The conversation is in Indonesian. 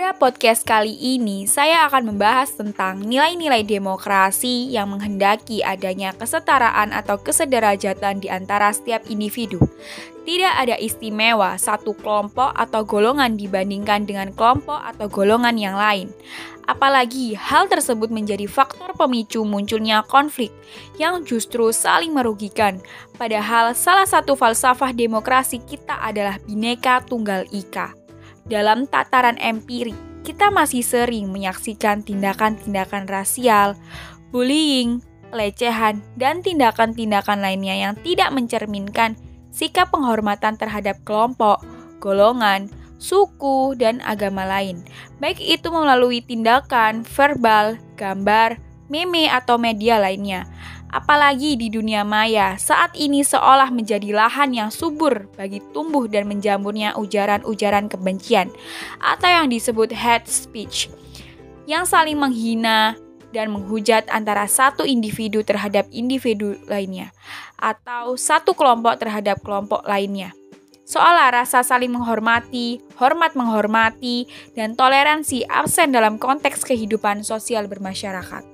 Pada podcast kali ini, saya akan membahas tentang nilai-nilai demokrasi yang menghendaki adanya kesetaraan atau kesederajatan di antara setiap individu. Tidak ada istimewa satu kelompok atau golongan dibandingkan dengan kelompok atau golongan yang lain. Apalagi hal tersebut menjadi faktor pemicu munculnya konflik yang justru saling merugikan. Padahal salah satu falsafah demokrasi kita adalah bineka tunggal ika. Dalam tataran empirik, kita masih sering menyaksikan tindakan-tindakan rasial, bullying, pelecehan, dan tindakan-tindakan lainnya yang tidak mencerminkan sikap penghormatan terhadap kelompok, golongan, suku, dan agama lain, baik itu melalui tindakan verbal, gambar, meme, atau media lainnya. Apalagi di dunia maya, saat ini seolah menjadi lahan yang subur bagi tumbuh dan menjamurnya ujaran-ujaran kebencian atau yang disebut hate speech yang saling menghina dan menghujat antara satu individu terhadap individu lainnya atau satu kelompok terhadap kelompok lainnya. Seolah rasa saling menghormati, hormat menghormati, dan toleransi absen dalam konteks kehidupan sosial bermasyarakat.